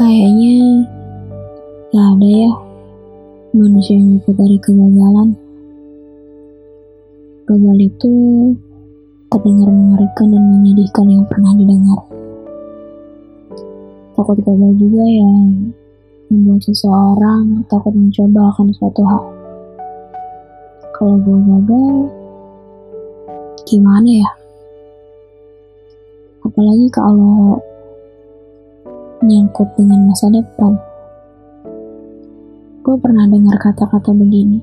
Kayaknya gak ada ya manusia yang luput dari kegagalan. Gagal itu terdengar mengerikan dan menyedihkan yang pernah didengar. Takut gagal juga yang membuat seseorang takut mencoba akan suatu hal. Kalau gue gagal, gimana ya? Apalagi kalau nyangkut dengan masa depan. Gue pernah dengar kata-kata begini.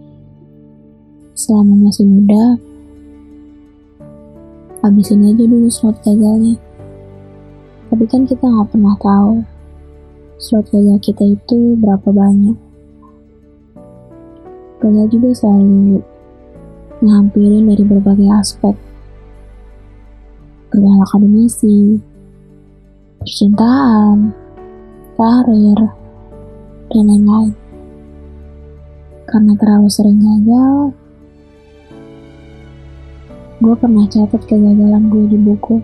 Selama masih muda, habisin aja dulu slot gagalnya. Tapi kan kita nggak pernah tahu slot gagal kita itu berapa banyak. Gagal juga selalu menghampirin dari berbagai aspek. Gagal akademisi, percintaan, karir, dan lain-lain. Karena terlalu sering gagal, gue pernah catat kegagalan gue di buku.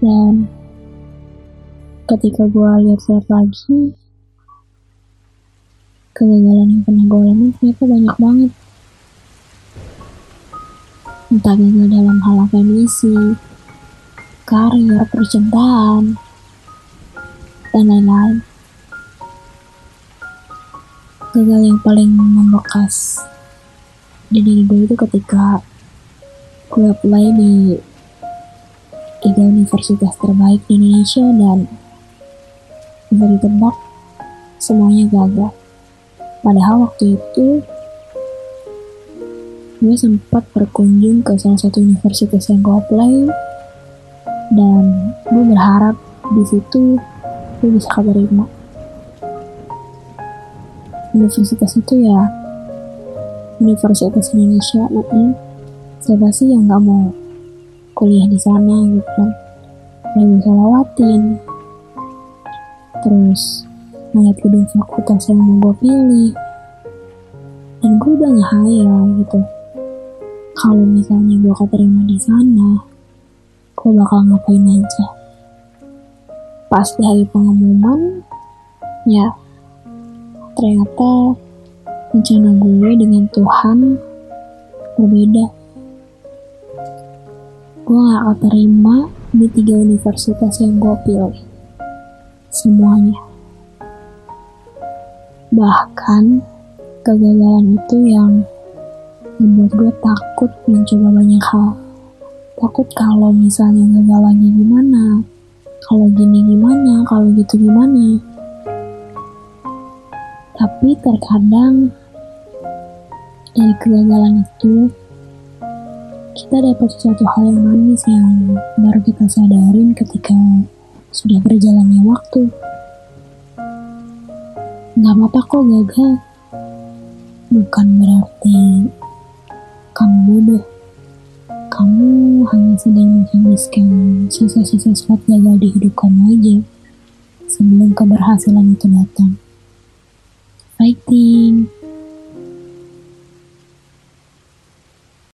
Dan ketika gue lihat-lihat lagi, kegagalan yang pernah gue alami ternyata banyak banget. Entah gagal dalam hal akademisi, karir, percintaan, dan lain-lain. Gagal yang paling membekas di diri gue itu ketika gue apply di tiga universitas terbaik di Indonesia dan bisa ditebak semuanya gagal. Padahal waktu itu gue sempat berkunjung ke salah satu universitas yang gue apply dan gue berharap di situ gue bisa keterima universitas itu ya Universitas Indonesia UI siapa sih yang nggak mau kuliah di sana gitu? Kan yang bisa lewatin. Terus ngeliat gedung fakultas yang mau gue pilih. Dan gue udah ngehayal gitu. Kalau misalnya gue keterima di sana gue bakal ngapain aja pas di hari pengumuman ya ternyata rencana gue dengan Tuhan berbeda. Gue gak keterima di tiga universitas yang gue pilih. Semuanya. Bahkan kegagalan itu yang membuat gue takut mencoba banyak hal. Takut kalau misalnya gagalannya gimana kalau gini gimana kalau gitu gimana tapi terkadang dari kegagalan itu kita dapat suatu hal yang manis yang baru kita sadarin ketika sudah berjalannya waktu. Gak apa-apa kok gagal. Bukan berarti kamu bodoh. Kamu hanya sedang menghabiskan sisa-sisa spot gagal di hidup kamu aja sebelum keberhasilan itu datang. Fighting!